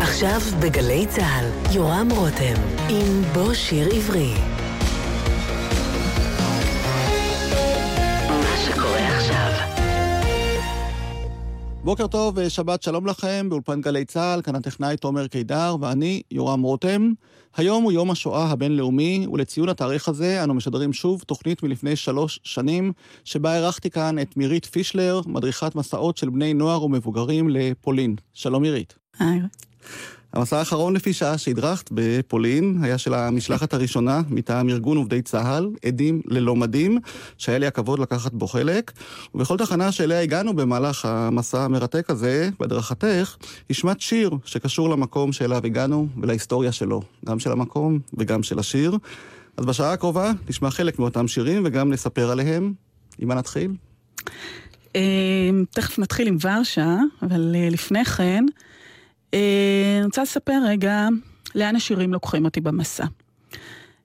עכשיו בגלי צה"ל, יורם רותם, עם בוא שיר עברי. מה שקורה עכשיו. בוקר טוב, שבת שלום לכם, באולפן גלי צה"ל, כאן הטכנאי תומר קידר, ואני, יורם רותם. היום הוא יום השואה הבינלאומי, ולציון התאריך הזה אנו משדרים שוב תוכנית מלפני שלוש שנים, שבה אירחתי כאן את מירית פישלר, מדריכת מסעות של בני נוער ומבוגרים לפולין. שלום מירית. היי. המסע האחרון לפי שעה שהדרכת בפולין היה של המשלחת הראשונה מטעם ארגון עובדי צה"ל, עדים ללא מדים, שהיה לי הכבוד לקחת בו חלק. ובכל תחנה שאליה הגענו במהלך המסע המרתק הזה, בהדרכתך, השמעת שיר שקשור למקום שאליו הגענו ולהיסטוריה שלו, גם של המקום וגם של השיר. אז בשעה הקרובה נשמע חלק מאותם שירים וגם נספר עליהם. עם מה נתחיל? תכף נתחיל עם ורשה, אבל לפני כן... אה, אני רוצה לספר רגע לאן השירים לוקחים אותי במסע.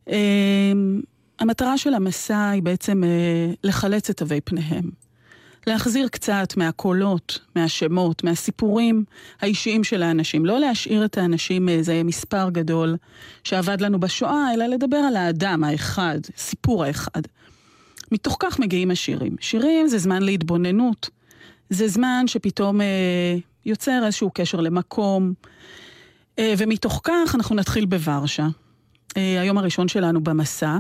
אה, המטרה של המסע היא בעצם אה, לחלץ את תווי פניהם. להחזיר קצת מהקולות, מהשמות, מהסיפורים האישיים של האנשים. לא להשאיר את האנשים מאיזה מספר גדול שעבד לנו בשואה, אלא לדבר על האדם האחד, סיפור האחד. מתוך כך מגיעים השירים. שירים זה זמן להתבוננות. זה זמן שפתאום אה, יוצר איזשהו קשר למקום, אה, ומתוך כך אנחנו נתחיל בוורשה. אה, היום הראשון שלנו במסע.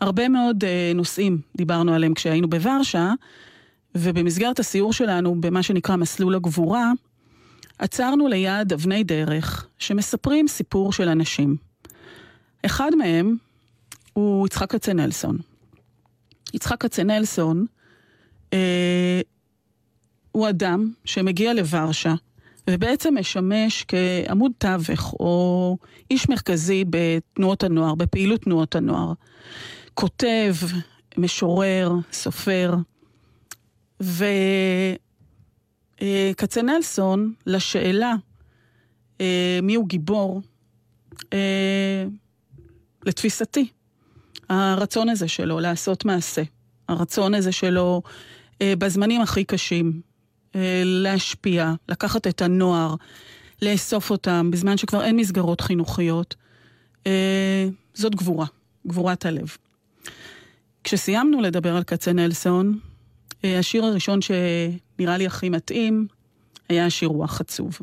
הרבה מאוד אה, נושאים דיברנו עליהם כשהיינו בוורשה, ובמסגרת הסיור שלנו במה שנקרא מסלול הגבורה, עצרנו ליד אבני דרך שמספרים סיפור של אנשים. אחד מהם הוא יצחק כצנלסון. יצחק כצנלסון אה, הוא אדם שמגיע לוורשה ובעצם משמש כעמוד תווך או איש מרכזי בתנועות הנוער, בפעילות תנועות הנוער. כותב, משורר, סופר. וכצנלסון, לשאלה אה, מי הוא גיבור, אה, לתפיסתי, הרצון הזה שלו לעשות מעשה, הרצון הזה שלו אה, בזמנים הכי קשים, להשפיע, לקחת את הנוער, לאסוף אותם, בזמן שכבר אין מסגרות חינוכיות. אה, זאת גבורה, גבורת הלב. כשסיימנו לדבר על כצנלסון, אה, השיר הראשון שנראה לי הכי מתאים היה השיר רוח עצוב.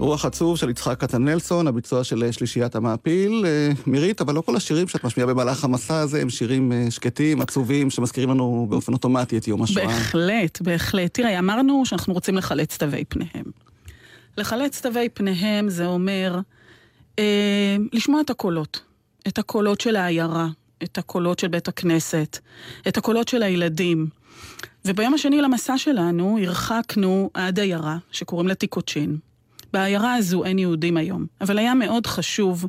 רוח עצוב של יצחק כצנלסון, הביצוע של שלישיית המעפיל. אה, מירית, אבל לא כל השירים שאת משמיעה במהלך המסע הזה הם שירים אה, שקטים, עצובים, שמזכירים לנו באופן אוטומטי את יום השואה. בהחלט, בהחלט. תראה, אמרנו שאנחנו רוצים לחלץ תווי פניהם. לחלץ תווי פניהם זה אומר אה, לשמוע את הקולות. את הקולות של העיירה, את הקולות של בית הכנסת, את הקולות של הילדים. וביום השני למסע שלנו הרחקנו עד עיירה שקוראים לה טיקוצ'ין. בעיירה הזו אין יהודים היום, אבל היה מאוד חשוב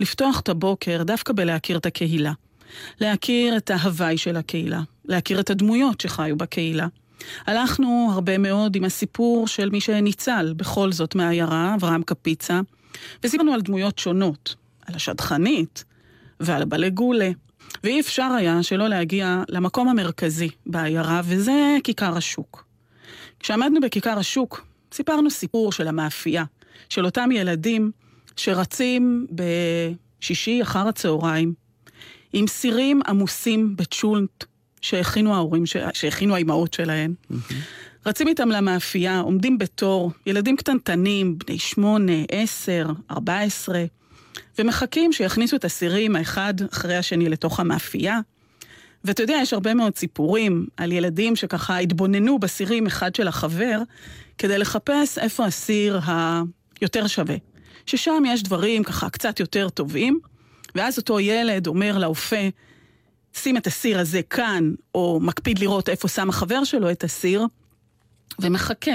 לפתוח את הבוקר דווקא בלהכיר את הקהילה. להכיר את ההוואי של הקהילה, להכיר את הדמויות שחיו בקהילה. הלכנו הרבה מאוד עם הסיפור של מי שניצל בכל זאת מהעיירה, אברהם קפיצה, וסיפרנו על דמויות שונות, על השדכנית ועל הבלגולה. ואי אפשר היה שלא להגיע למקום המרכזי בעיירה, וזה כיכר השוק. כשעמדנו בכיכר השוק, סיפרנו סיפור של המאפייה, של אותם ילדים שרצים בשישי אחר הצהריים, עם סירים עמוסים בצ'ולנט שהכינו ההורים, שהכינו האימהות שלהם. Mm-hmm. רצים איתם למאפייה, עומדים בתור, ילדים קטנטנים, בני שמונה, עשר, ארבע עשרה, ומחכים שיכניסו את הסירים האחד אחרי השני לתוך המאפייה. ואתה יודע, יש הרבה מאוד סיפורים על ילדים שככה התבוננו בסירים אחד של החבר, כדי לחפש איפה הסיר היותר שווה. ששם יש דברים ככה קצת יותר טובים, ואז אותו ילד אומר לאופה, שים את הסיר הזה כאן, או מקפיד לראות איפה שם החבר שלו את הסיר, ומחכה.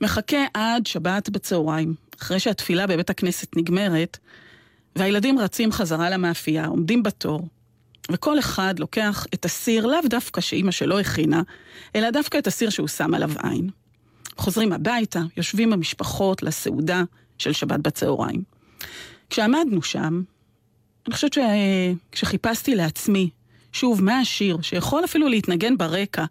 מחכה עד שבת בצהריים, אחרי שהתפילה בבית הכנסת נגמרת, והילדים רצים חזרה למאפייה, עומדים בתור, וכל אחד לוקח את הסיר, לאו דווקא שאימא שלו הכינה, אלא דווקא את הסיר שהוא שם עליו עין. חוזרים הביתה, יושבים המשפחות לסעודה של שבת בצהריים. כשעמדנו שם, אני חושבת שכשחיפשתי לעצמי, שוב, מה השיר שיכול אפילו להתנגן ברקע,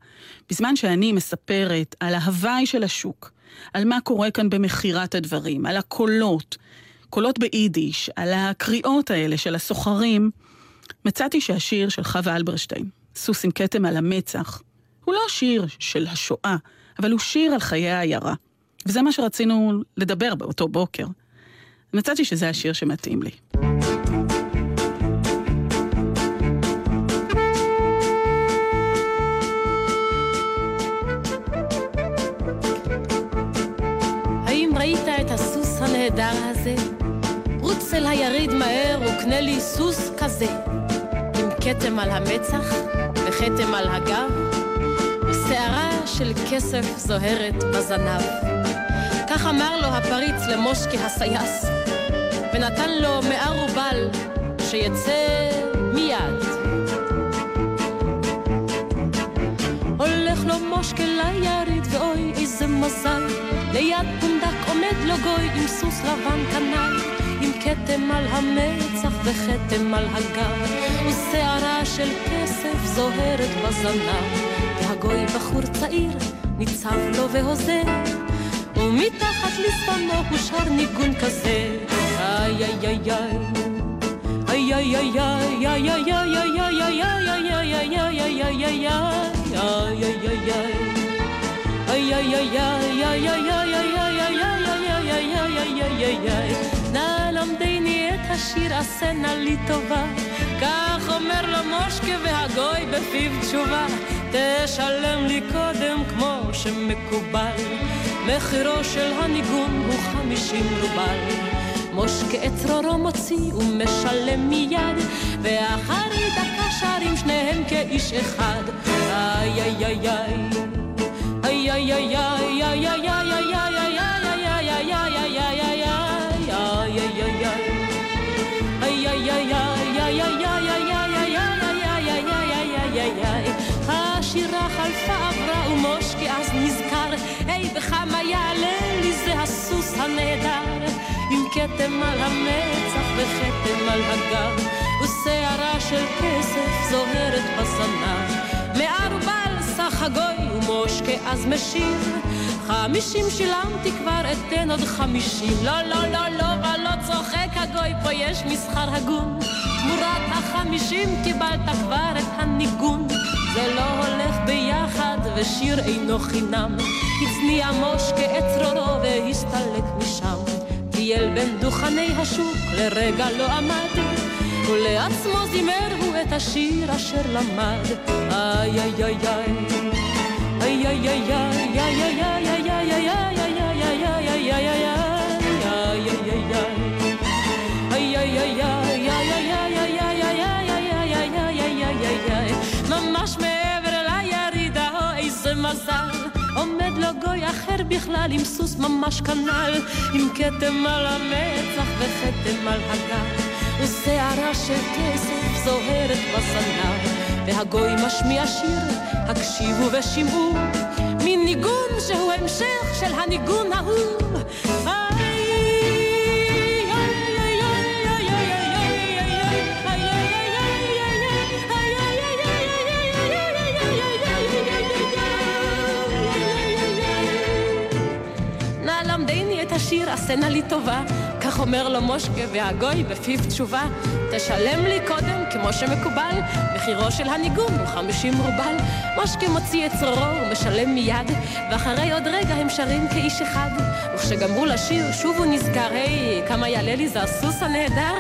בזמן שאני מספרת על ההוואי של השוק, על מה קורה כאן במכירת הדברים, על הקולות, קולות ביידיש, על הקריאות האלה של הסוחרים, מצאתי שהשיר של חווה אלברשטיין, סוס עם כתם על המצח, הוא לא שיר של השואה, אבל הוא שיר על חיי העיירה. וזה מה שרצינו לדבר באותו בוקר. מצאתי שזה השיר שמתאים לי. האם ראית את הסוס הנהדר הזה? רוץ אל היריד מהר וקנה לי סוס כזה, כתם על המצח וכתם על הגב, ושערה של כסף זוהרת בזנב. כך אמר לו הפריץ למושקי הסייס, ונתן לו מאה רובל שיצא מיד. הולך לו מושקה ליריד, ואוי איזה מזל, ליד פונדק עומד לו גוי עם סוס לבן קנאי, עם כתם על המצח וכתם על הגב, ושערה של כסף זוהרת בזנב. והגוי בחור צעיר ניצב לו והוזר, ומתחת לשפנו הוא שר ניגון כזה, איי איי איי איי איי איי איי איי איי איי איי נא למדני את השיר עשה נא לי טובה כך אומר לו מושקה והגוי בפיו תשובה תשלם לי קודם כמו שמקובל מחירו של הניגון הוא חמישים רובל מושקה את צרורו מוציא ומשלם מיד ואחרי דקה שרים שניהם כאיש אחד. איי איי איי. איי איי איי איי איי איי הסוס הנהדר, עם כתם על המצח וכתם על הגב, ושערה של כסף זוהרת בזנב. מערבל סך הגוי ומושקי אז משיב, חמישים שילמתי כבר אתן עוד חמישים. לא, לא, לא, לא, ולא צוחק הגוי, פה יש מסחר הגון. תמורת החמישים קיבלת כבר את הניגון. זה לא הולך ביחד ושיר אינו חינם. הצניע מושקה את צרורו והסתלק משם. טייל בין דוכני השוק, לרגע לא עמד, ולעצמו זימר הוא את השיר אשר למד. איי איי איי איי איי איי איי איי איי איי איי איי מזל לו גוי אחר בכלל עם סוס ממש כנל עם כתם על המצח וכתם על הגל ושערה של כסף זוהרת בסנר והגוי משמיע שיר הקשיבו ושמעו מין ניגון שהוא המשך של הניגון ההוא השיר עשה נא לי טובה, כך אומר לו מושקה והגוי בפיו תשובה. תשלם לי קודם, כמו שמקובל, מחירו של הניגון הוא חמישים רובל. מושקה מוציא את צרורו ומשלם מיד, ואחרי עוד רגע הם שרים כאיש אחד. וכשגמרו לשיר, שוב הוא נזכר, היי, כמה יעלה לי זה הסוס הנהדר?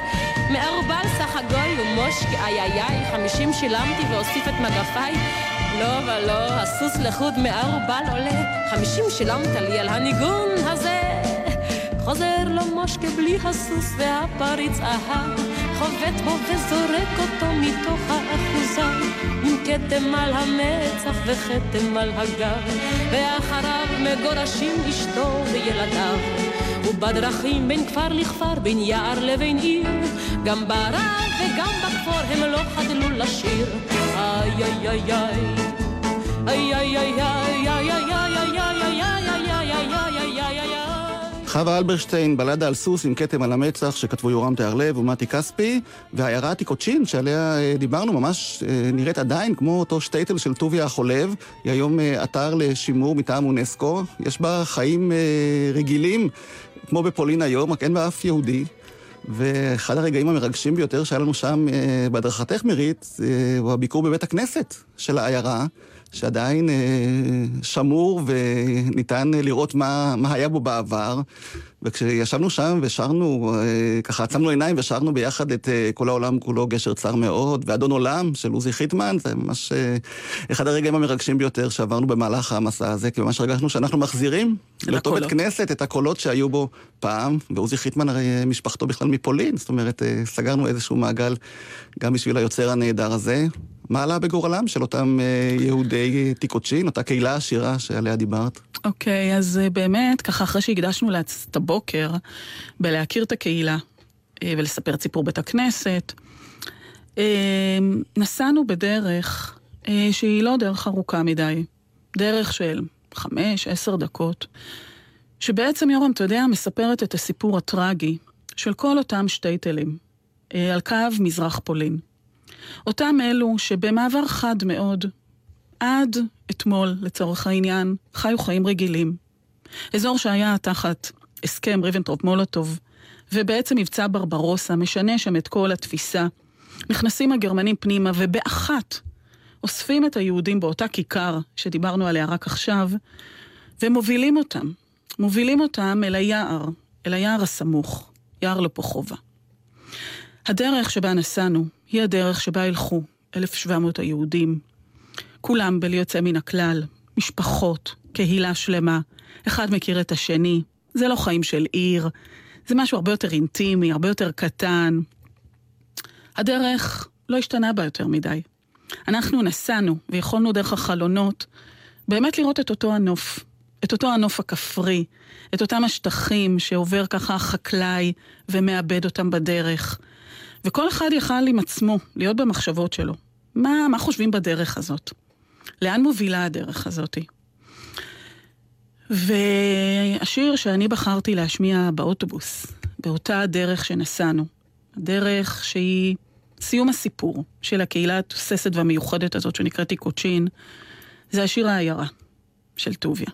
מערובל סך הגוי ומושקה, איי איי איי, חמישים שילמתי ואוסיף את מגפיי. לא ולא, הסוס לחוד מערובל עולה, חמישים שילמת לי על הניגון הזה. חוזר לו מושקה בלי הסוס והפריץ אהב, חובט בו וזורק אותו מתוך האחוזה, עם כתם על המצח וכתם על הגב, ואחריו מגורשים אשתו וילדיו. ובדרכים בין כפר לכפר, בין יער לבין עיר, גם ברב וגם בכפור הם לא חדלו לשיר. איי איי איי איי איי איי איי איי איי חווה אלברשטיין, בלדה על סוס עם כתם על המצח, שכתבו יורם תיארלב ומתי כספי, והעיירה התיקוצ'ין, שעליה אה, דיברנו, ממש אה, נראית עדיין כמו אותו שטייטל של טוביה החולב. היא היום אה, אתר לשימור מטעם אונסקו. יש בה חיים רגילים, כמו בפולין היום, רק אין בה אף יהודי. ואחד הרגעים המרגשים ביותר שהיה לנו שם בהדרכתך, מירית, הוא הביקור בבית הכנסת של העיירה. שעדיין אה, שמור וניתן לראות מה, מה היה בו בעבר. וכשישבנו שם ושרנו, אה, ככה עצמנו עיניים ושרנו ביחד את אה, כל העולם כולו גשר צר מאוד, ואדון עולם של עוזי חיטמן, זה ממש אה, אחד הרגעים המרגשים ביותר שעברנו במהלך המסע הזה, כי ממש הרגשנו שאנחנו מחזירים לאותו בית כנסת את הקולות שהיו בו פעם, ועוזי חיטמן הרי משפחתו בכלל מפולין, זאת אומרת, סגרנו איזשהו מעגל גם בשביל היוצר הנהדר הזה. מה עלה בגורלם של אותם יהודי תיקוצ'ין, אותה קהילה עשירה שעליה דיברת? אוקיי, okay, אז באמת, ככה אחרי שהקדשנו את הבוקר בלהכיר את הקהילה אה, ולספר את סיפור בית הכנסת, אה, נסענו בדרך אה, שהיא לא דרך ארוכה מדי, דרך של חמש, עשר דקות, שבעצם, יורם, אתה יודע, מספרת את הסיפור הטרגי של כל אותם שטייטלים על קו מזרח פולין. אותם אלו שבמעבר חד מאוד, עד אתמול, לצורך העניין, חיו חיים רגילים. אזור שהיה תחת הסכם ריבנטרופ מולוטוב, ובעצם מבצע ברברוסה משנה שם את כל התפיסה. נכנסים הגרמנים פנימה, ובאחת אוספים את היהודים באותה כיכר שדיברנו עליה רק עכשיו, ומובילים אותם. מובילים אותם אל היער, אל היער הסמוך, יער לפוחובה. הדרך שבה נסענו היא הדרך שבה ילכו 1,700 היהודים, כולם בלי יוצא מן הכלל, משפחות, קהילה שלמה, אחד מכיר את השני, זה לא חיים של עיר, זה משהו הרבה יותר אינטימי, הרבה יותר קטן. הדרך לא השתנה בה יותר מדי. אנחנו נסענו ויכולנו דרך החלונות באמת לראות את אותו הנוף, את אותו הנוף הכפרי, את אותם השטחים שעובר ככה החקלאי ומאבד אותם בדרך. וכל אחד יכל עם עצמו להיות במחשבות שלו. מה, מה חושבים בדרך הזאת? לאן מובילה הדרך הזאתי? והשיר שאני בחרתי להשמיע באוטובוס, באותה הדרך שנסענו, הדרך שהיא סיום הסיפור של הקהילה התוססת והמיוחדת הזאת שנקראת איקוצ'ין, זה השיר העיירה של טוביה.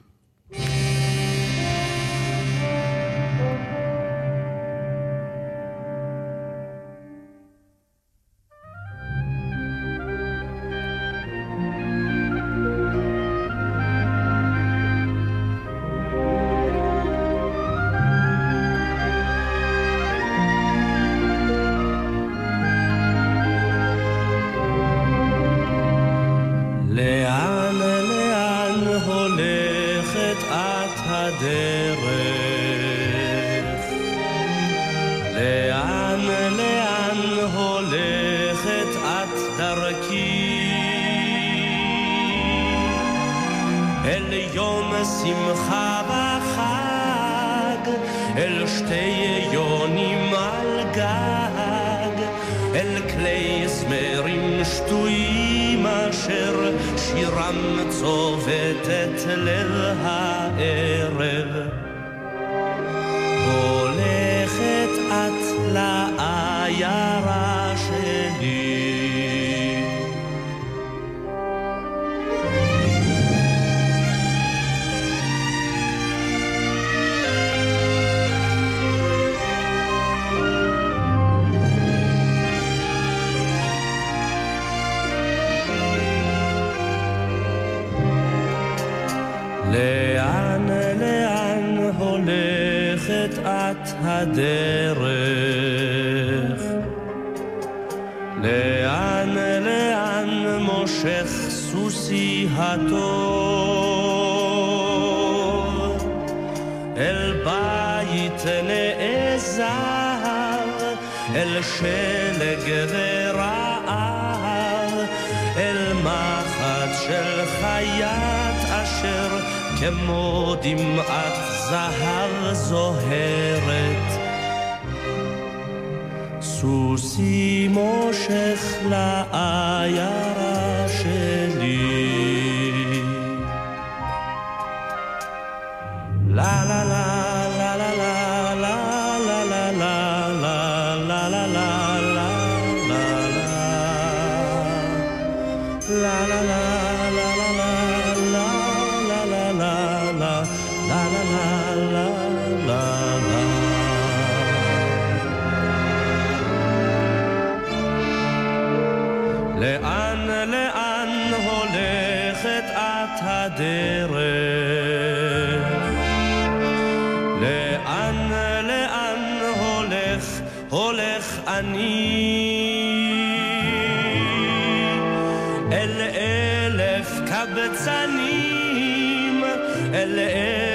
אל אלף קבצנים, אל אלף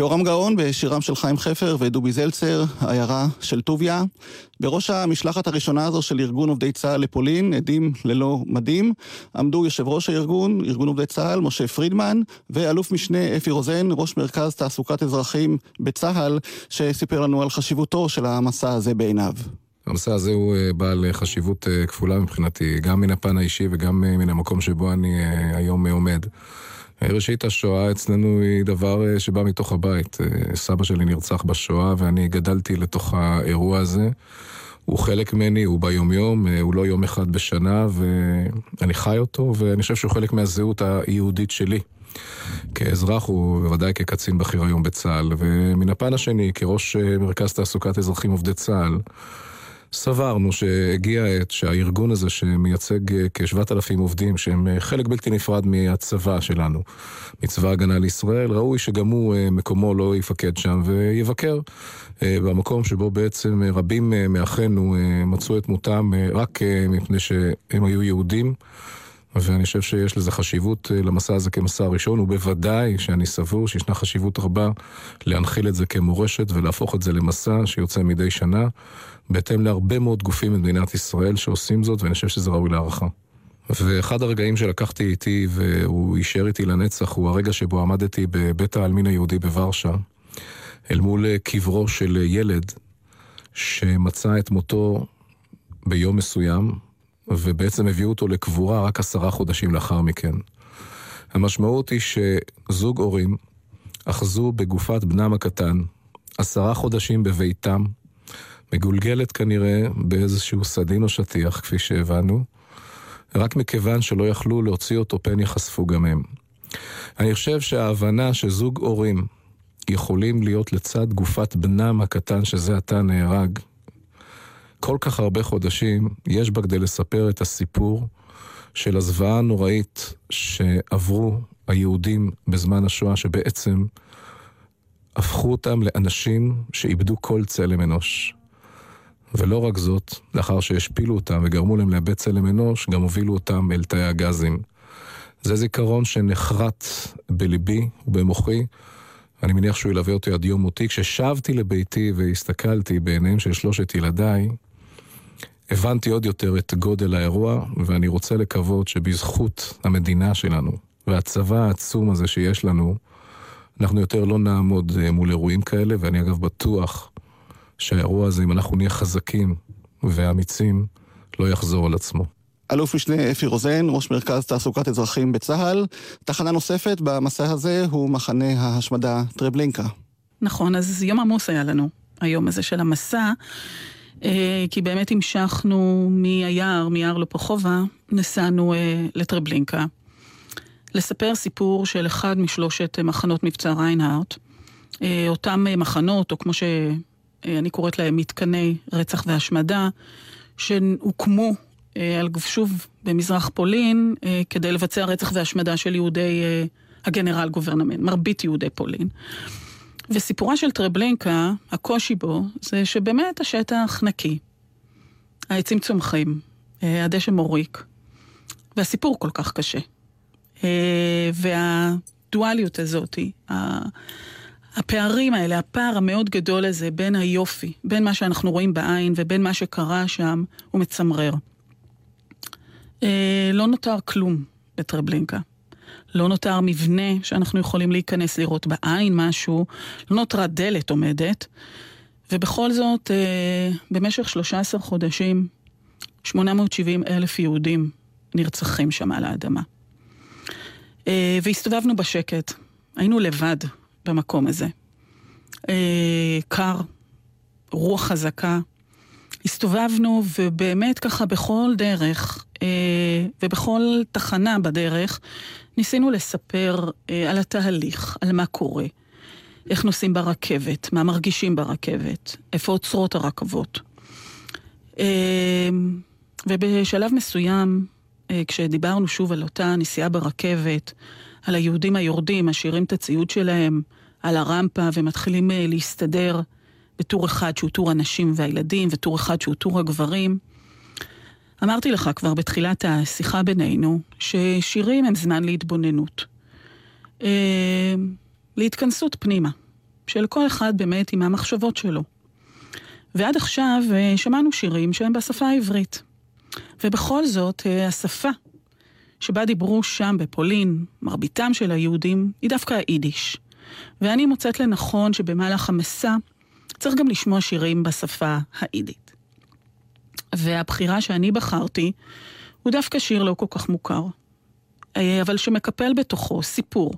יורם גאון בשירם של חיים חפר ודובי זלצר, עיירה של טוביה. בראש המשלחת הראשונה הזו של ארגון עובדי צה"ל לפולין, עדים ללא מדים, עמדו יושב ראש הארגון, ארגון עובדי צה"ל, משה פרידמן, ואלוף משנה אפי רוזן, ראש מרכז תעסוקת אזרחים בצה"ל, שסיפר לנו על חשיבותו של המסע הזה בעיניו. המסע הזה הוא בעל חשיבות כפולה מבחינתי, גם מן הפן האישי וגם מן המקום שבו אני היום עומד. ראשית, השואה אצלנו היא דבר שבא מתוך הבית. סבא שלי נרצח בשואה ואני גדלתי לתוך האירוע הזה. הוא חלק ממני, הוא ביומיום, הוא לא יום אחד בשנה ואני חי אותו ואני חושב שהוא חלק מהזהות היהודית שלי. כאזרח ובוודאי כקצין בכיר היום בצה"ל. ומן הפן השני, כראש מרכז תעסוקת אזרחים עובדי צה"ל, סברנו שהגיע העת שהארגון הזה שמייצג כשבעת אלפים עובדים שהם חלק בלתי נפרד מהצבא שלנו, מצבא הגנה לישראל, ראוי שגם הוא מקומו לא יפקד שם ויבקר במקום שבו בעצם רבים מאחינו מצאו את מותם רק מפני שהם היו יהודים. ואני חושב שיש לזה חשיבות למסע הזה כמסע הראשון, ובוודאי שאני סבור שישנה חשיבות רבה להנחיל את זה כמורשת ולהפוך את זה למסע שיוצא מדי שנה, בהתאם להרבה מאוד גופים במדינת ישראל שעושים זאת, ואני חושב שזה ראוי להערכה. ואחד הרגעים שלקחתי איתי והוא יישאר איתי לנצח הוא הרגע שבו עמדתי בבית העלמין היהודי בוורשה, אל מול קברו של ילד שמצא את מותו ביום מסוים, ובעצם הביאו אותו לקבורה רק עשרה חודשים לאחר מכן. המשמעות היא שזוג הורים אחזו בגופת בנם הקטן עשרה חודשים בביתם, מגולגלת כנראה באיזשהו סדין או שטיח, כפי שהבנו, רק מכיוון שלא יכלו להוציא אותו פן ייחשפו גם הם. אני חושב שההבנה שזוג הורים יכולים להיות לצד גופת בנם הקטן שזה עתה נהרג, כל כך הרבה חודשים, יש בה כדי לספר את הסיפור של הזוועה הנוראית שעברו היהודים בזמן השואה, שבעצם הפכו אותם לאנשים שאיבדו כל צלם אנוש. ולא רק זאת, לאחר שהשפילו אותם וגרמו להם לאבד צלם אנוש, גם הובילו אותם אל תאי הגזים. זה זיכרון שנחרט בליבי ובמוחי. אני מניח שהוא ילווה אותי עד יום מותי. כששבתי לביתי והסתכלתי בעיניהם של שלושת ילדיי, הבנתי עוד יותר את גודל האירוע, ואני רוצה לקוות שבזכות המדינה שלנו והצבא העצום הזה שיש לנו, אנחנו יותר לא נעמוד אה, מול אירועים כאלה, ואני אגב בטוח שהאירוע הזה, אם אנחנו נהיה חזקים ואמיצים, לא יחזור על עצמו. אלוף משנה אפי רוזן, ראש מרכז תעסוקת אזרחים בצה"ל. תחנה נוספת במסע הזה הוא מחנה ההשמדה טרבלינקה. נכון, אז יום עמוס היה לנו, היום הזה של המסע, כי באמת המשכנו מהיער, מיער לופוחובה, נסענו אה, לטרבלינקה. לספר סיפור של אחד משלושת מחנות מבצע ריינהארט. אה, אותם מחנות, או כמו שאני קוראת להם, מתקני רצח והשמדה, שהוקמו שוב במזרח פולין כדי לבצע רצח והשמדה של יהודי הגנרל גוברנמנט, מרבית יהודי פולין. וסיפורה של טרבלינקה, הקושי בו, זה שבאמת השטח נקי. העצים צומחים, אה, הדשא מוריק, והסיפור כל כך קשה. אה, והדואליות הזאת, הפערים האלה, הפער המאוד גדול הזה בין היופי, בין מה שאנחנו רואים בעין ובין מה שקרה שם, הוא מצמרר. אה, לא נותר כלום בטרבלינקה. לא נותר מבנה שאנחנו יכולים להיכנס לראות בעין משהו, לא נותרה דלת עומדת, ובכל זאת, אה, במשך 13 חודשים, 870 אלף יהודים נרצחים שם על האדמה. אה, והסתובבנו בשקט, היינו לבד במקום הזה. אה, קר, רוח חזקה. הסתובבנו, ובאמת ככה בכל דרך, ובכל תחנה בדרך, ניסינו לספר אה, על התהליך, על מה קורה, איך נוסעים ברכבת, מה מרגישים ברכבת, איפה עוצרות הרכבות. אה, ובשלב מסוים, אה, כשדיברנו שוב על אותה נסיעה ברכבת, על היהודים היורדים, משאירים את הציוד שלהם על הרמפה ומתחילים אה, להסתדר בטור אחד שהוא טור הנשים והילדים, וטור אחד שהוא טור הגברים, אמרתי לך כבר בתחילת השיחה בינינו, ששירים הם זמן להתבוננות. אה, להתכנסות פנימה, של כל אחד באמת עם המחשבות שלו. ועד עכשיו אה, שמענו שירים שהם בשפה העברית. ובכל זאת, אה, השפה שבה דיברו שם בפולין, מרביתם של היהודים, היא דווקא היידיש. ואני מוצאת לנכון שבמהלך המסע צריך גם לשמוע שירים בשפה היידית. והבחירה שאני בחרתי הוא דווקא שיר לא כל כך מוכר, אה, אבל שמקפל בתוכו סיפור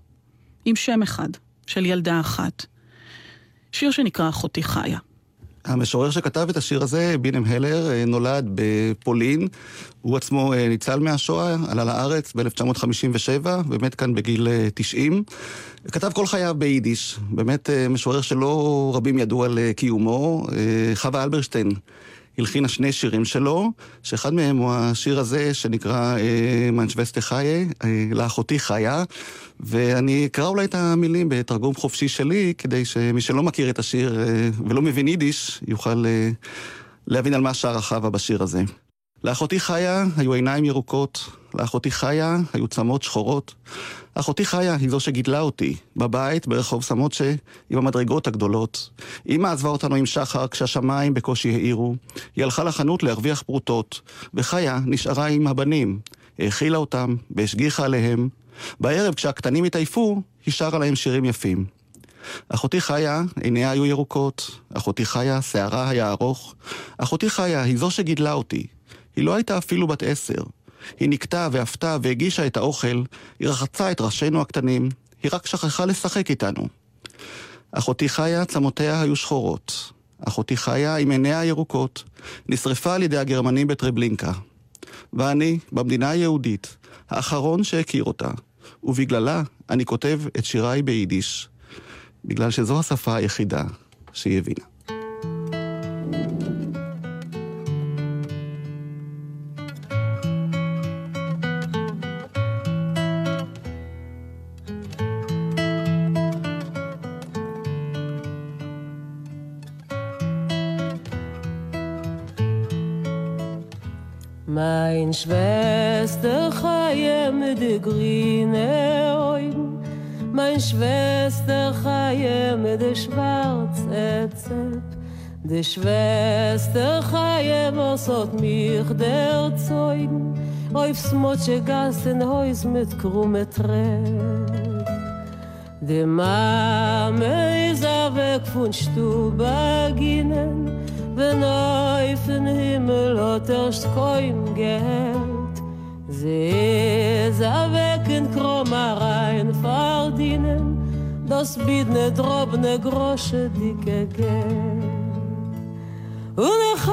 עם שם אחד של ילדה אחת. שיר שנקרא אחותי חיה. המשורר שכתב את השיר הזה, בינם הלר, אה, נולד בפולין. הוא עצמו אה, ניצל מהשואה, עלה לארץ ב-1957, באמת כאן בגיל 90. כתב כל חייו ביידיש, באמת משורר שלא רבים ידעו על קיומו. חווה אלברשטיין הלחינה שני שירים שלו, שאחד מהם הוא השיר הזה שנקרא אה, מנשווסטה חיי, אה, לאחותי חיה, ואני אקרא אולי את המילים בתרגום חופשי שלי, כדי שמי שלא מכיר את השיר אה, ולא מבין יידיש, יוכל להבין על מה שר החווה בשיר הזה. לאחותי חיה היו עיניים ירוקות, לאחותי חיה היו צמות שחורות. אחותי חיה היא זו שגידלה אותי, בבית ברחוב סמוצ'ה, עם המדרגות הגדולות. אמא עזבה אותנו עם שחר כשהשמיים בקושי האירו. היא הלכה לחנות להרוויח פרוטות, וחיה נשארה עם הבנים. האכילה אותם והשגיחה עליהם. בערב כשהקטנים התעייפו, היא שרה להם שירים יפים. אחותי חיה, עיניה היו ירוקות, אחותי חיה, שערה היה ארוך. אחותי חיה היא זו שגידלה אותי. היא לא הייתה אפילו בת עשר. היא נקטה ואפתה והגישה את האוכל, היא רחצה את ראשינו הקטנים, היא רק שכחה לשחק איתנו. אחותי חיה, צמותיה היו שחורות. אחותי חיה עם עיניה הירוקות, נשרפה על ידי הגרמנים בטרבלינקה. ואני, במדינה היהודית, האחרון שהכיר אותה, ובגללה אני כותב את שיריי ביידיש, בגלל שזו השפה היחידה שהיא הבינה. Mein Schwester Chaye mit de grüne Augen. Mein Schwester Chaye mit de schwarze Zepp De Schwester Chaye was hat mich der Zeugen Auf smotsche Gassen Haus mit krumme Trepp De Mame is a weg von Stubaginnen Wenn auf den Himmel hat erst kein Geld. Sie is a weg in Kromarein verdienen. Das biedne drobne Grosche dicke Geld. Und ich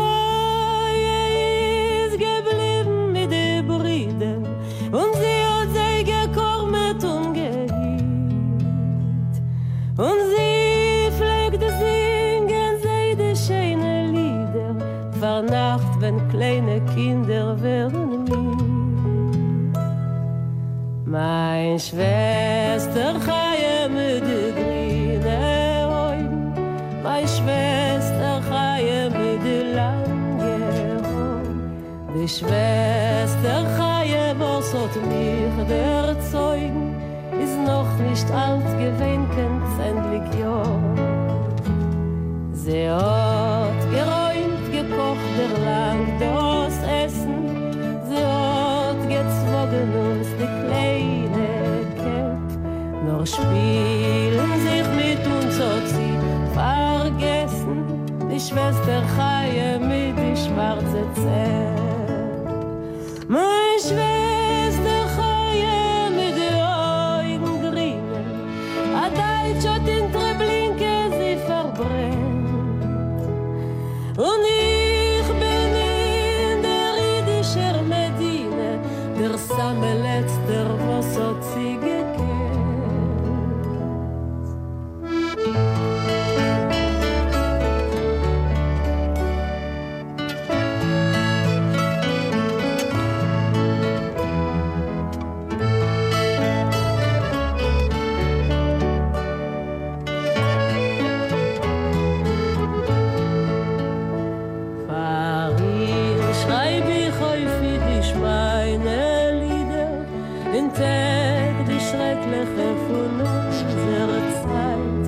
schreckliche von unserer Zeit.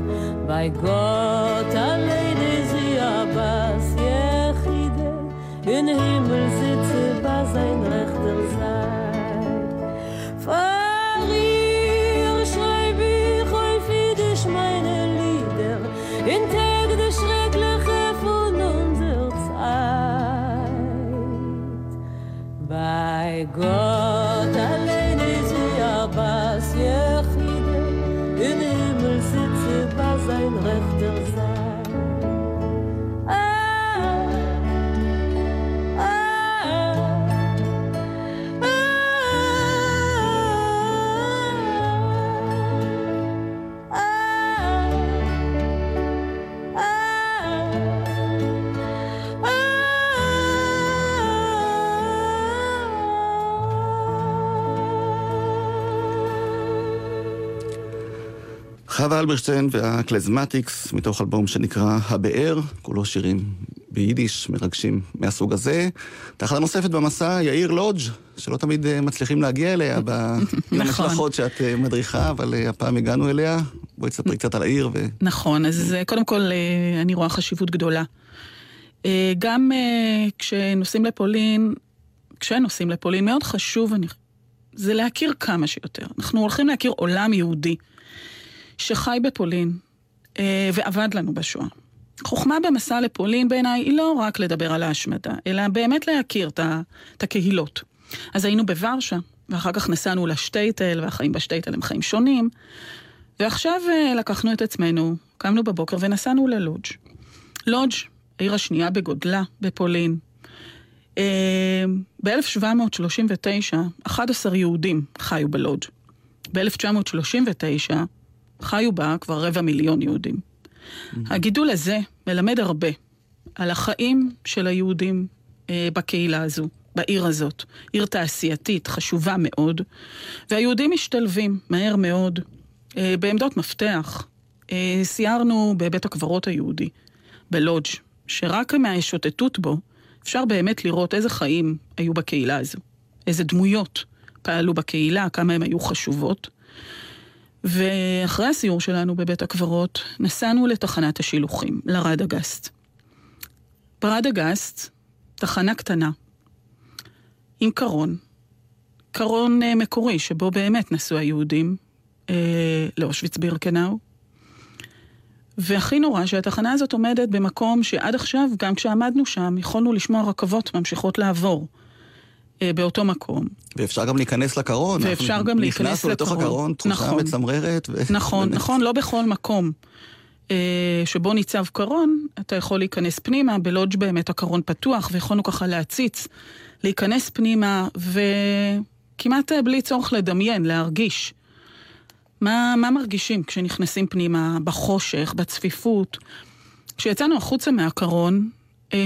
Bei Gott allein ist sie Jechide in Himmel sitze bei sein rechter Seite Farir schreib ich häufig ich meine Lieder in Tag die schreckliche von unserer Zeit. Bei Gott חווה אלברשטיין והקלזמטיקס, מתוך אלבום שנקרא הבאר, כולו שירים ביידיש מרגשים מהסוג הזה. תחנה נוספת במסע, יאיר לודג', שלא תמיד אה, מצליחים להגיע אליה במשלחות שאת אה, מדריכה, אבל אה, הפעם הגענו אליה. בואי תספרי קצת על העיר ו... נכון, אז קודם כל אני רואה חשיבות גדולה. גם כשנוסעים לפולין, כשנוסעים לפולין, מאוד חשוב, אני, זה להכיר כמה שיותר. אנחנו הולכים להכיר עולם יהודי שחי בפולין אה, ועבד לנו בשואה. חוכמה במסע לפולין בעיניי היא לא רק לדבר על ההשמדה, אלא באמת להכיר את הקהילות. אז היינו בוורשה, ואחר כך נסענו לשטייטל, והחיים בשטייטל הם חיים שונים. ועכשיו אה, לקחנו את עצמנו, קמנו בבוקר ונסענו ללודג'. לודג', העיר השנייה בגודלה בפולין. אה, ב-1739, 11 יהודים חיו בלודג'. ב-1939 חיו בה כבר רבע מיליון יהודים. הגידול הזה מלמד הרבה על החיים של היהודים אה, בקהילה הזו, בעיר הזאת. עיר תעשייתית חשובה מאוד, והיהודים משתלבים מהר מאוד אה, בעמדות מפתח. אה, סיירנו בבית הקברות היהודי, בלודג', שרק מהשוטטות בו אפשר באמת לראות איזה חיים היו בקהילה הזו, איזה דמויות פעלו בקהילה, כמה הן היו חשובות. ואחרי הסיור שלנו בבית הקברות, נסענו לתחנת השילוחים, לרדגסט. ברדגסט, תחנה קטנה, עם קרון, קרון אה, מקורי, שבו באמת נסעו היהודים אה, לאושוויץ בירקנאו. והכי נורא שהתחנה הזאת עומדת במקום שעד עכשיו, גם כשעמדנו שם, יכולנו לשמוע רכבות ממשיכות לעבור. אה, באותו מקום. ואפשר גם להיכנס לקרון. ואפשר גם להיכנס לקרון. נכנסנו לתוך הקרון, תחושה נכון. מצמררת. ו... נכון, באמת. נכון, לא בכל מקום אה, שבו ניצב קרון, אתה יכול להיכנס פנימה, בלודג' באמת הקרון פתוח, ויכולנו ככה להציץ, להיכנס פנימה, וכמעט אה, בלי צורך לדמיין, להרגיש. מה, מה מרגישים כשנכנסים פנימה, בחושך, בצפיפות? כשיצאנו החוצה מהקרון,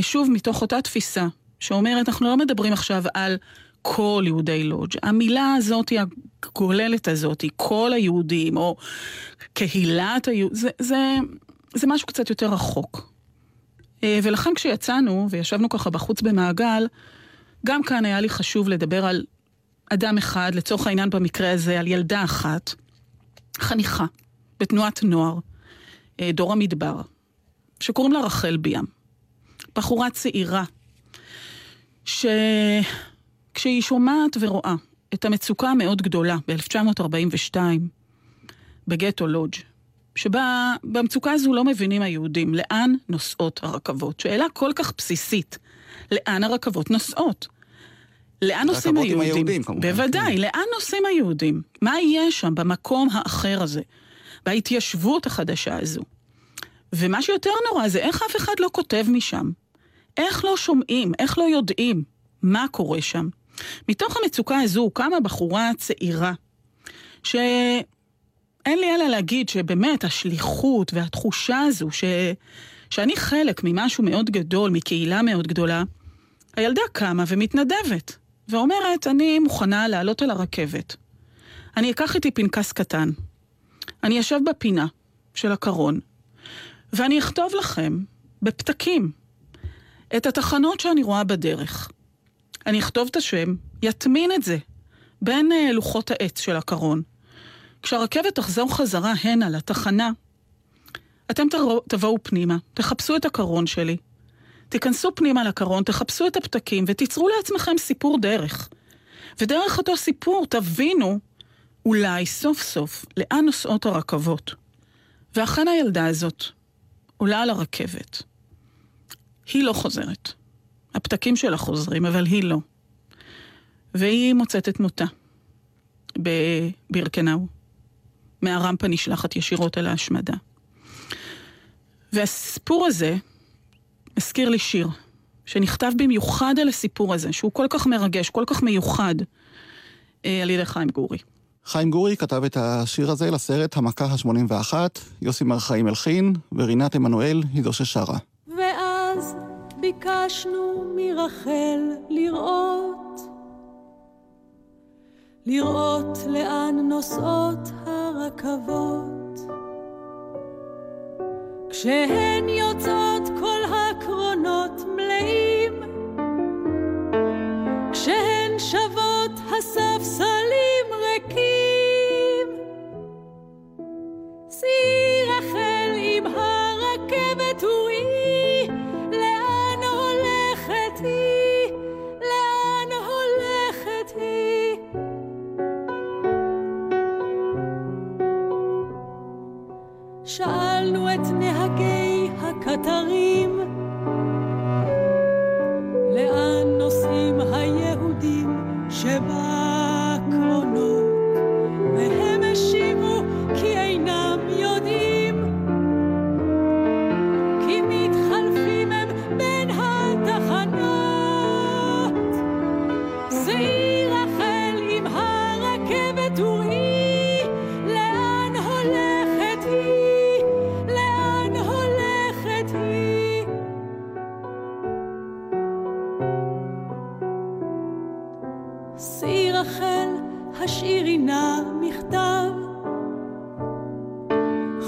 שוב מתוך אותה תפיסה, שאומרת, אנחנו לא מדברים עכשיו על כל יהודי לודג'. המילה הזאת, הגוללת הזאת, כל היהודים, או קהילת היהודים, זה, זה, זה משהו קצת יותר רחוק. אה, ולכן כשיצאנו, וישבנו ככה בחוץ במעגל, גם כאן היה לי חשוב לדבר על אדם אחד, לצורך העניין במקרה הזה, על ילדה אחת, חניכה, בתנועת נוער, אה, דור המדבר, שקוראים לה רחל ביאם. בחורה צעירה, שכשהיא שומעת ורואה את המצוקה המאוד גדולה ב-1942 בגטו לודג', שבה במצוקה הזו לא מבינים היהודים לאן נוסעות הרכבות. שאלה כל כך בסיסית, לאן הרכבות נוסעות? לאן נוסעים היהודים? היהודים, כמובן. בוודאי, לאן נוסעים היהודים? מה יהיה שם במקום האחר הזה? בהתיישבות החדשה הזו? ומה שיותר נורא זה איך אף אחד לא כותב משם. איך לא שומעים, איך לא יודעים מה קורה שם. מתוך המצוקה הזו קמה בחורה צעירה, שאין לי אלא להגיד שבאמת השליחות והתחושה הזו, ש... שאני חלק ממשהו מאוד גדול, מקהילה מאוד גדולה, הילדה קמה ומתנדבת, ואומרת, אני מוכנה לעלות על הרכבת. אני אקח איתי פנקס קטן. אני אשב בפינה של הקרון, ואני אכתוב לכם, בפתקים, את התחנות שאני רואה בדרך. אני אכתוב את השם, יטמין את זה בין uh, לוחות העץ של הקרון. כשהרכבת תחזור חזרה הנה לתחנה, אתם תבואו פנימה, תחפשו את הקרון שלי, תיכנסו פנימה לקרון, תחפשו את הפתקים ותיצרו לעצמכם סיפור דרך. ודרך אותו סיפור תבינו, אולי סוף סוף, לאן נוסעות הרכבות. ואכן הילדה הזאת עולה על הרכבת. היא לא חוזרת. הפתקים שלה חוזרים, אבל היא לא. והיא מוצאת את מותה בבירקנאו. מהרמפה נשלחת ישירות אל ההשמדה. והסיפור הזה הזכיר לי שיר, שנכתב במיוחד על הסיפור הזה, שהוא כל כך מרגש, כל כך מיוחד, אה, על ידי חיים גורי. חיים גורי כתב את השיר הזה לסרט המכה ה-81, יוסי מרחיים הלחין, ורינת עמנואל היא זו ששרה. ואז ביקשנו מרחל לראות, לראות לאן נוסעות הרכבות. כשהן יוצאות כל הקרונות מלאים, כשהן שבות הספסלים הקטרים, לאן נוסעים היהודים שבקרונות,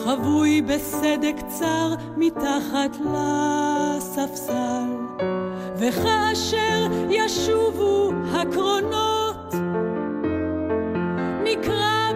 חבוי בסדק צר מתחת לספסל, וכאשר ישובו הקרונות, נקרא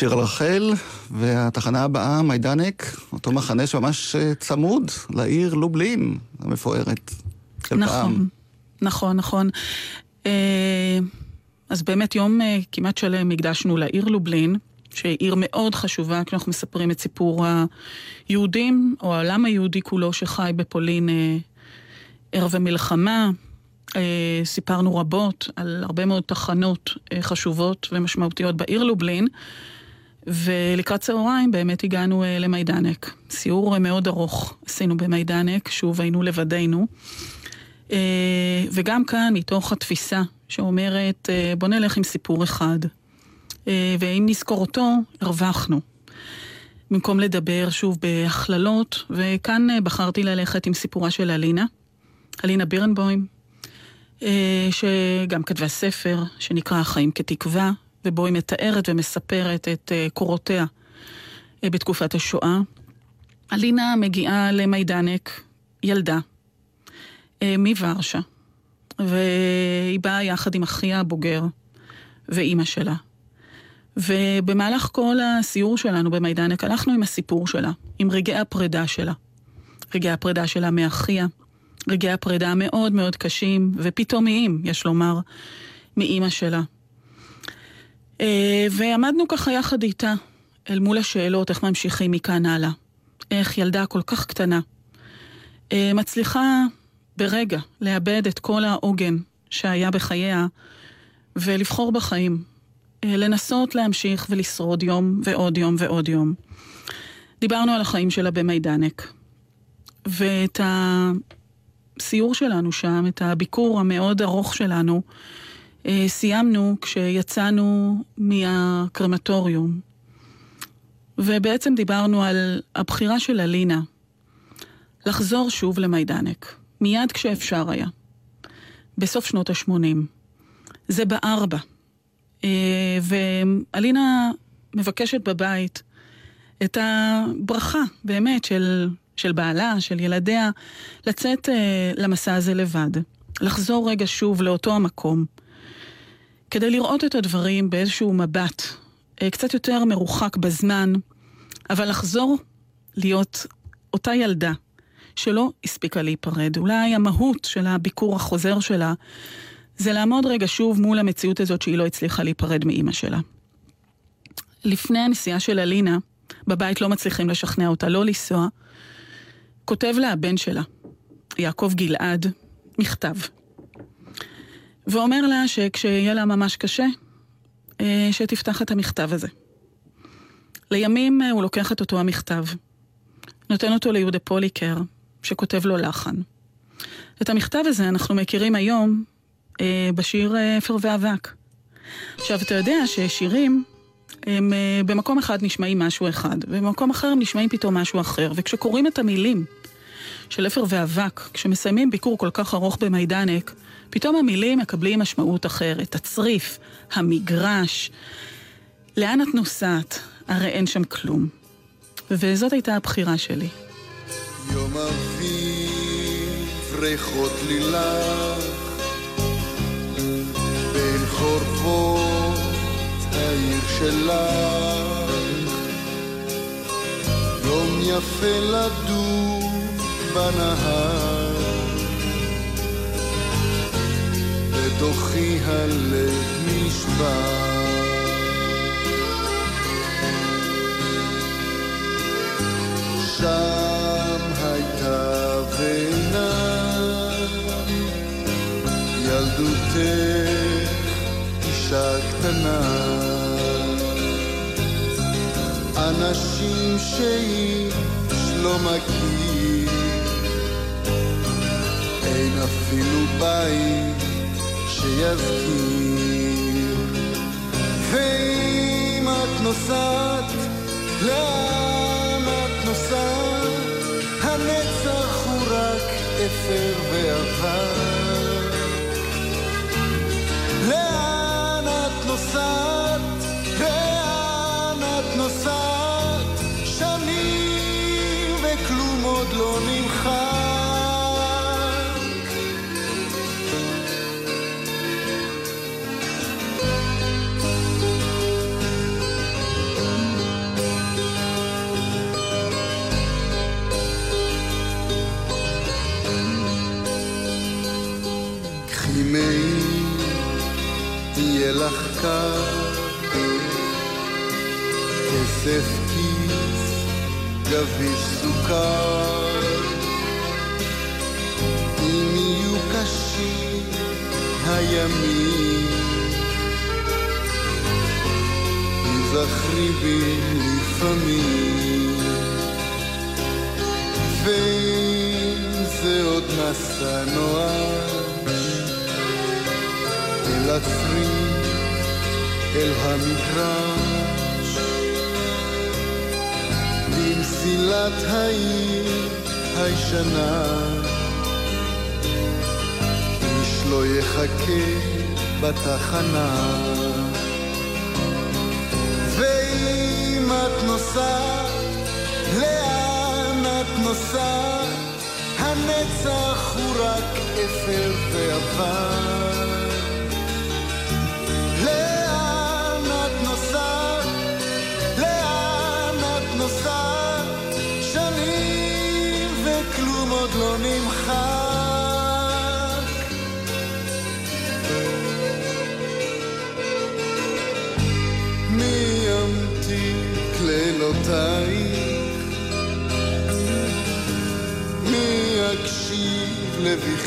השיר על רחל, והתחנה הבאה, מיידנק, אותו מחנה שממש אה, צמוד לעיר לובלין המפוארת. של נכון, פעם. נכון, נכון. אה, אז באמת יום אה, כמעט שלם הקדשנו לעיר לובלין, שהיא עיר מאוד חשובה כשאנחנו מספרים את סיפור היהודים, או העולם היהודי כולו שחי בפולין ערב המלחמה. סיפרנו רבות על הרבה מאוד תחנות חשובות ומשמעותיות בעיר לובלין, ולקראת צהריים באמת הגענו אה, למיידנק. סיור אה, מאוד ארוך עשינו במיידנק, שוב היינו לבדנו. אה, וגם כאן, מתוך התפיסה שאומרת, אה, בוא נלך עם סיפור אחד, אה, ואם נזכור אותו, הרווחנו. במקום לדבר שוב בהכללות, וכאן אה, בחרתי ללכת עם סיפורה של אלינה, אלינה בירנבוים, אה, שגם כתבה ספר שנקרא החיים כתקווה, ובו היא מתארת ומספרת את אה, קורותיה אה, בתקופת השואה. אלינה מגיעה למיידנק, ילדה, אה, מוורשה, והיא באה יחד עם אחיה הבוגר ואימא שלה. ובמהלך כל הסיור שלנו במיידנק הלכנו עם הסיפור שלה, עם רגעי הפרידה שלה. רגעי הפרידה שלה מאחיה, רגעי הפרידה המאוד מאוד קשים ופתאומיים, יש לומר, מאימא שלה. אה, ועמדנו ככה יחד איתה, אל מול השאלות איך ממשיכים מכאן הלאה. איך ילדה כל כך קטנה אה, מצליחה ברגע לאבד את כל העוגן שהיה בחייה ולבחור בחיים. אה, לנסות להמשיך ולשרוד יום ועוד יום ועוד יום. דיברנו על החיים שלה במיידנק, ואת הסיור שלנו שם, את הביקור המאוד ארוך שלנו, סיימנו כשיצאנו מהקרמטוריום ובעצם דיברנו על הבחירה של אלינה לחזור שוב למיידנק, מיד כשאפשר היה, בסוף שנות ה-80. זה בארבע. אה, ואלינה מבקשת בבית את הברכה, באמת, של, של בעלה, של ילדיה, לצאת אה, למסע הזה לבד. לחזור רגע שוב לאותו המקום, כדי לראות את הדברים באיזשהו מבט אה, קצת יותר מרוחק בזמן, אבל לחזור להיות אותה ילדה שלא הספיקה להיפרד. אולי המהות של הביקור החוזר שלה זה לעמוד רגע שוב מול המציאות הזאת שהיא לא הצליחה להיפרד מאימא שלה. לפני הנסיעה של אלינה, בבית לא מצליחים לשכנע אותה לא לנסוע, כותב לה הבן שלה, יעקב גלעד, מכתב. ואומר לה שכשיהיה לה ממש קשה, אה, שתפתח את המכתב הזה. לימים אה, הוא לוקח את אותו המכתב, נותן אותו ליהודה פוליקר, שכותב לו לחן. את המכתב הזה אנחנו מכירים היום אה, בשיר אפר ואבק. עכשיו, אתה יודע ששירים הם במקום אחד נשמעים משהו אחד, ובמקום אחר הם נשמעים פתאום משהו אחר. וכשקוראים את המילים של אפר ואבק, כשמסיימים ביקור כל כך ארוך במיידנק, פתאום המילים מקבלים משמעות אחרת. הצריף, המגרש, לאן את נוסעת? הרי אין שם כלום. וזאת הייתה הבחירה שלי. יום אביב, ריחות לילך, בין חורבות העיר שלך. יום יפה לדור בנהר, בתוכי הלב נשבר. שם הייתה בינה ילדותך אישה קטנה אנשים שאיש לא מכיר אין אפילו בית שיזכיר ואם את נוסעת לאן את נוסעת הנצח הוא רק אפר ואבק לאן את נוסעת? לאן את נוסעת? שנים וכלום עוד לא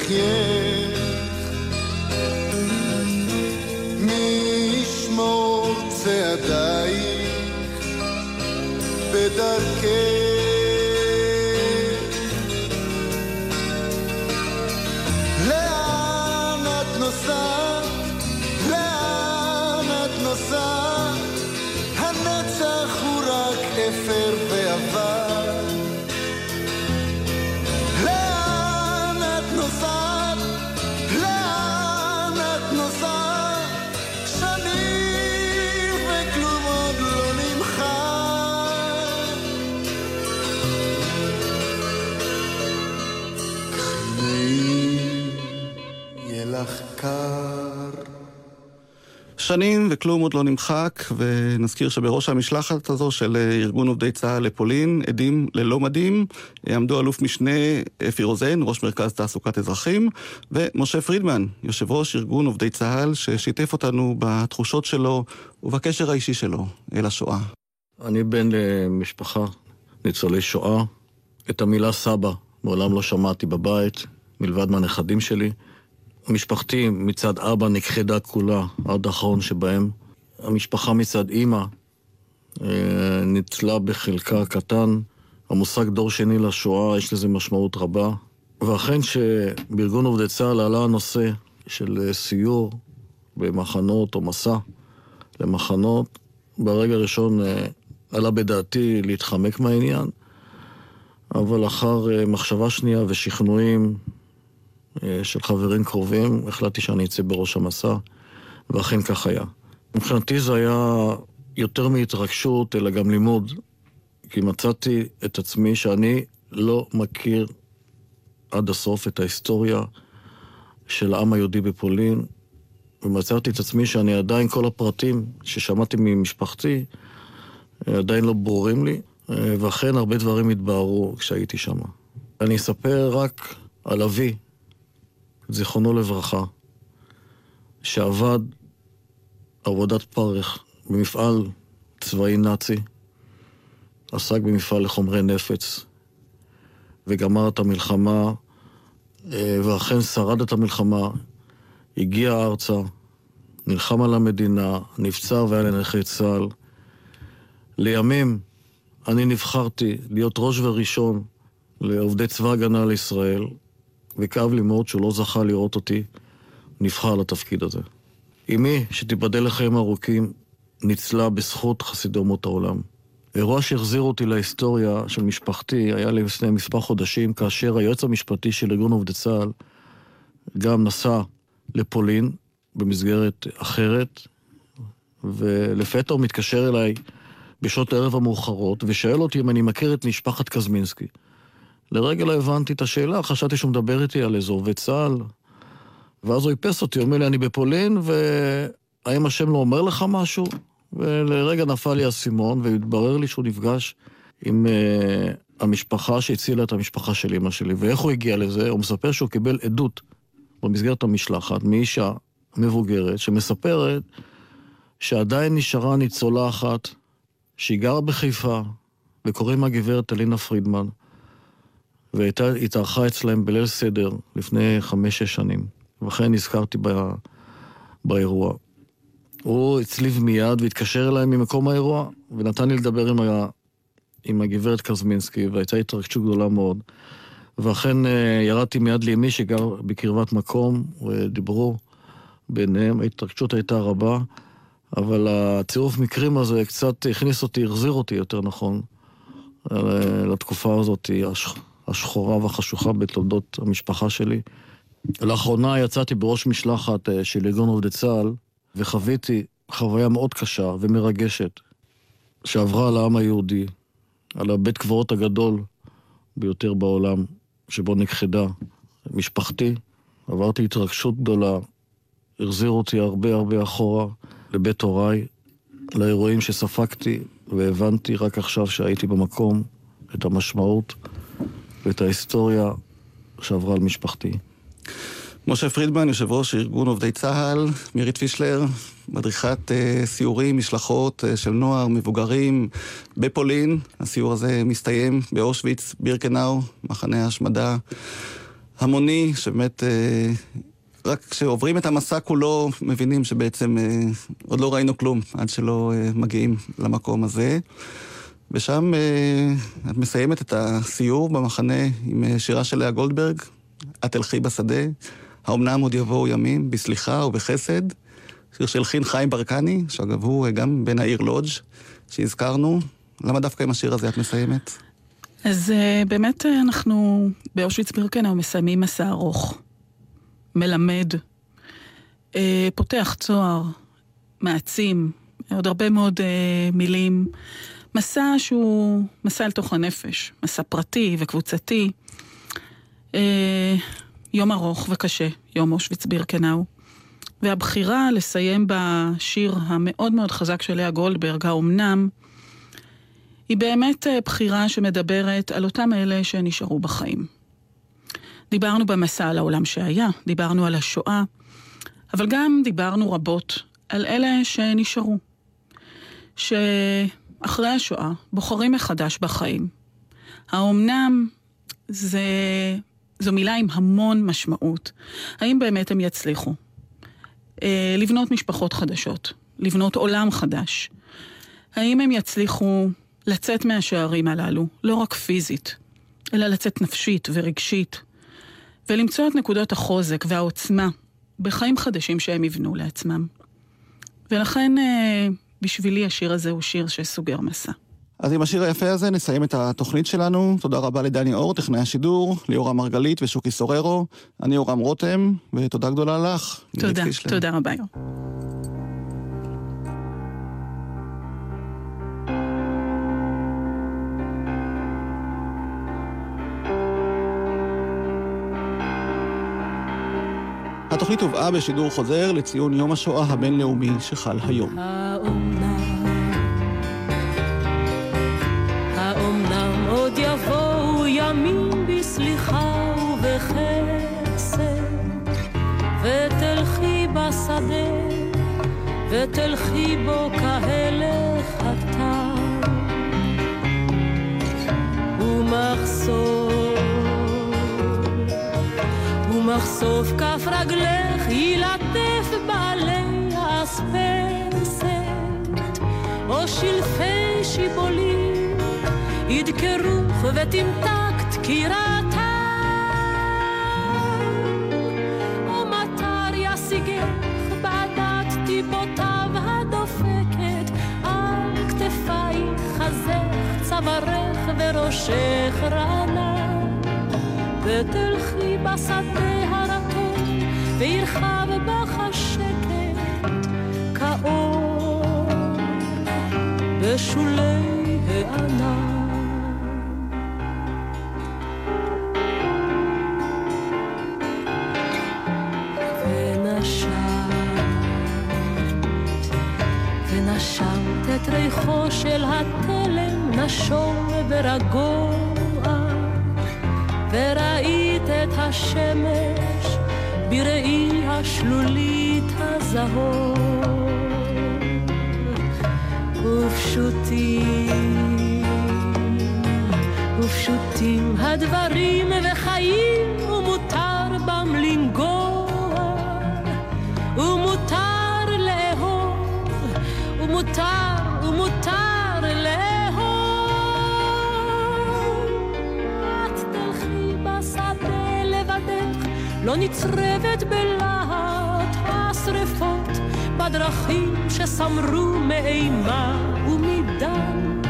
לבכייך? מי ישמור צעדייך בדרכך? שנים וכלום עוד לא נמחק, ונזכיר שבראש המשלחת הזו של ארגון עובדי צה"ל לפולין, עדים ללא מדים, עמדו אלוף משנה אפי רוזן, ראש מרכז תעסוקת אזרחים, ומשה פרידמן, יושב ראש ארגון עובדי צה"ל, ששיתף אותנו בתחושות שלו ובקשר האישי שלו אל השואה. אני בן למשפחה ניצולי שואה. את המילה סבא מעולם לא שמעתי בבית, מלבד מהנכדים שלי. משפחתי מצד אבא נכחדה כולה, עד האחרון שבהם. המשפחה מצד אימא אה, ניצלה בחלקה קטן. המושג דור שני לשואה, יש לזה משמעות רבה. ואכן שבארגון עובדי צה"ל עלה הנושא של אה, סיור במחנות או מסע למחנות, ברגע הראשון אה, עלה בדעתי להתחמק מהעניין, אבל לאחר מחשבה שנייה ושכנועים של חברים קרובים, החלטתי שאני אצא בראש המסע, ואכן כך היה. מבחינתי זה היה יותר מהתרגשות, אלא גם לימוד, כי מצאתי את עצמי שאני לא מכיר עד הסוף את ההיסטוריה של העם היהודי בפולין, ומצאתי את עצמי שאני עדיין, כל הפרטים ששמעתי ממשפחתי, עדיין לא ברורים לי, אה, ואכן הרבה דברים התבהרו כשהייתי שם. אני אספר רק על אבי, זיכרונו לברכה, שעבד עבודת פרך במפעל צבאי נאצי, עסק במפעל לחומרי נפץ, וגמר את המלחמה, אה, ואכן שרד את המלחמה, הגיע ארצה, נלחם על המדינה, נפצע והיה לנכי צה"ל. לימים אני נבחרתי להיות ראש וראשון לעובדי צבא הגנה לישראל, וכאב לי מאוד שהוא לא זכה לראות אותי נבחר לתפקיד הזה. אמי, שתיבדל לחיים ארוכים, ניצלה בזכות חסידי אומות העולם. אירוע שהחזיר אותי להיסטוריה של משפחתי היה לפני מספר חודשים, כאשר היועץ המשפטי של ארגון עובדי צה"ל גם נסע לפולין במסגרת אחרת, ולפתע הוא מתקשר אליי בשעות הערב המאוחרות, ושואל אותי אם אני מכיר את משפחת קזמינסקי. לרגע לא הבנתי את השאלה, חשבתי שהוא מדבר איתי על איזה עובד צה"ל. ואז הוא איפס אותי, אומר לי, אני בפולין, והאם השם לא אומר לך משהו? ולרגע נפל לי האסימון, והתברר לי שהוא נפגש עם uh, המשפחה שהצילה את המשפחה של אמא שלי. ואיך הוא הגיע לזה? הוא מספר שהוא קיבל עדות במסגרת המשלחת מאישה מבוגרת, שמספרת שעדיין נשארה ניצולה אחת, שהיא גרה בחיפה, וקוראים לה גברת אלינה פרידמן. והתארחה אצלהם בליל סדר לפני חמש-שש שנים. ואכן נזכרתי ב... באירוע. הוא הצליב מיד והתקשר אליי ממקום האירוע, ונתן לי לדבר עם, ה... עם הגברת קזמינסקי, והייתה התרגשות גדולה מאוד. ואכן אה, ירדתי מיד לאמי שגר בקרבת מקום, ודיברו ביניהם, ההתרגשות הייתה רבה, אבל הצירוף מקרים הזה קצת הכניס אותי, החזיר אותי יותר נכון, אה, לתקופה הזאת, השחורה והחשוכה בתולדות המשפחה שלי. לאחרונה יצאתי בראש משלחת אה, של ארגון עובדי צה"ל, וחוויתי חוויה מאוד קשה ומרגשת שעברה על העם היהודי, על הבית קברות הגדול ביותר בעולם, שבו נכחדה משפחתי. עברתי התרגשות גדולה, החזיר אותי הרבה הרבה אחורה לבית הוריי, לאירועים שספגתי והבנתי רק עכשיו שהייתי במקום את המשמעות ואת ההיסטוריה שעברה על משפחתי. משה פרידמן, יושב ראש ארגון עובדי צה"ל, מירית פישלר, מדריכת uh, סיורים, משלחות uh, של נוער, מבוגרים בפולין. הסיור הזה מסתיים באושוויץ, בירקנאו, מחנה השמדה המוני, שבאמת uh, רק כשעוברים את המסע כולו מבינים שבעצם uh, עוד לא ראינו כלום עד שלא uh, מגיעים למקום הזה. ושם uh, את מסיימת את הסיור במחנה עם uh, שירה של לאה גולדברג, את תלכי בשדה, האומנם עוד יבואו ימים, בסליחה ובחסד. שיר של חין חיים ברקני, שאגב הוא uh, גם בן העיר לודג' שהזכרנו. למה דווקא עם השיר הזה את מסיימת? אז uh, באמת אנחנו באושוויץ בירקנאו מסיימים מסע ארוך, מלמד, פותח צוהר, מעצים, עוד הרבה מאוד מילים. מסע שהוא מסע אל תוך הנפש, מסע פרטי וקבוצתי. אה, יום ארוך וקשה, יום אושוויץ בירקנאו. והבחירה לסיים בשיר המאוד מאוד חזק של לאה גולדברג, האומנם, היא באמת אה, בחירה שמדברת על אותם אלה שנשארו בחיים. דיברנו במסע על העולם שהיה, דיברנו על השואה, אבל גם דיברנו רבות על אלה שנשארו. שאחרי השואה בוחרים מחדש בחיים. האומנם זה, זו מילה עם המון משמעות. האם באמת הם יצליחו? אה, לבנות משפחות חדשות, לבנות עולם חדש. האם הם יצליחו לצאת מהשערים הללו, לא רק פיזית, אלא לצאת נפשית ורגשית, ולמצוא את נקודות החוזק והעוצמה בחיים חדשים שהם יבנו לעצמם. ולכן אה, בשבילי השיר הזה הוא שיר שסוגר מסע. אז עם השיר היפה הזה נסיים את התוכנית שלנו. תודה רבה לדני אור, טכנאי השידור, ליאורה מרגלית ושוקי סוררו. אני אורם רותם, ותודה גדולה לך. תודה, תודה רבה. התוכנית הובאה בשידור חוזר לציון יום השואה הבינלאומי שחל היום. האומנם ובחסד ותלכי בו כהלך הכתב ומחסור ומחשוף כף רגלך ילטף בעלי אספסת או שלפי שיבולים ידקרוך ותמתק דקירתה או מטר ישיגך בעדת טיפותיו הדופקת על כתפייך חזך צווארך וראשך רענן. ותלכי בשדה וירחב בך השקט כאור בשולי הענן. ונשמת את ריחו של התלם נשום ברגוע וראית את השמש בראי השלולית הזהוב ופשוטים ופשוטים הדברים וחיים לא נצרבת בלהט השרפות בדרכים שסמרו מאימה ומדם.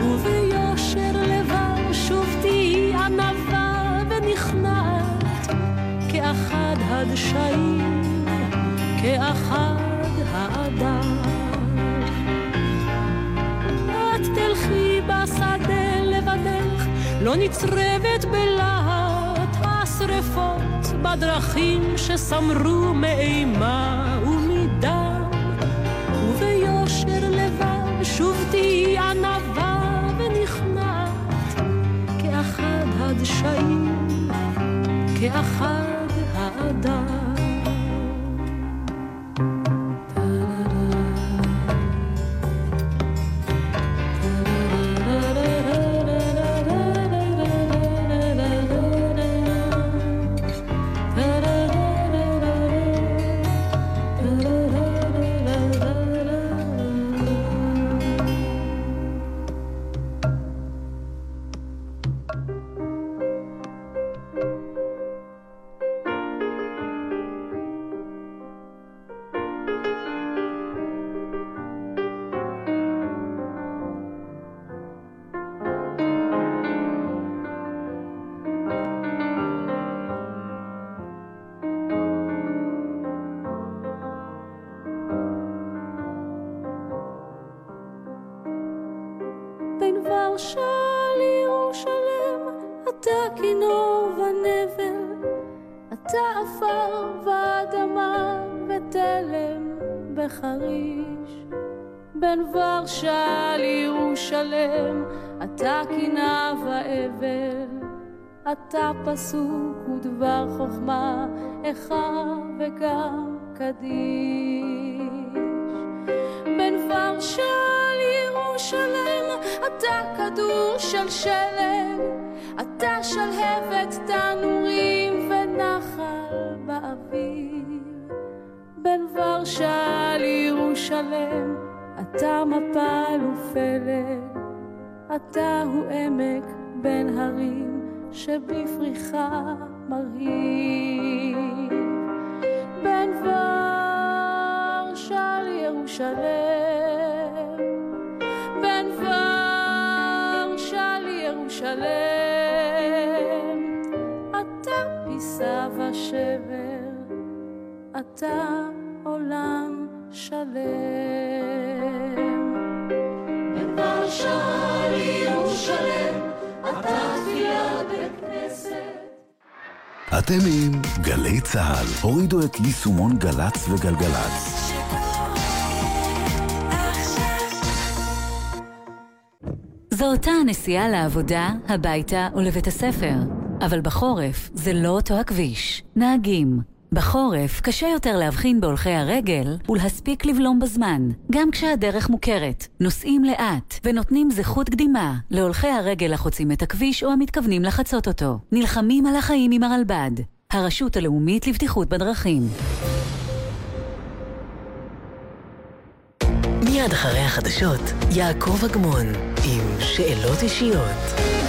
וביושר לבב שוב תהי ענווה ונכנעת כאחד הדשאים כאחד האדם. את תלכי בשדה לבדך לא נצרבת בלהט בדרכים שסמרו מאימה ומדם וביושר לבב שוב תהי ענווה ונכנעת כאחד הדשאים כאחד לירושלם, אתה קנאה ואבל. אתה פסוק ודבר חוכמה, איכה וגם קדיש. בין ורשה לירושלם, אתה כדור של שלג, אתה שלהבת תנורים ונחל באוויר. בין ורשה לירושלם, אתה מפל ופלג, אתה הוא עמק בין הרים. שבפריחה מרהיב. בין ורשה לירושלם בין ורשה לירושלם אתה פיסה ושבר. אתה עולם שלם בין ורשה לירושלם אתם עם גלי צה"ל. הורידו את יישומון גל"צ וגלגלצ. זו אותה הנסיעה לעבודה, הביתה ולבית הספר. אבל בחורף זה לא אותו הכביש. נהגים, בחורף קשה יותר להבחין בהולכי הרגל ולהספיק לבלום בזמן, גם כשהדרך מוכרת. נוסעים לאט ונותנים זכות קדימה להולכי הרגל החוצים את הכביש או המתכוונים לחצות אותו. נלחמים על החיים עם הרלב"ד, הרשות הלאומית לבטיחות בדרכים. מיד אחרי החדשות, יעקב אגמון עם שאלות אישיות.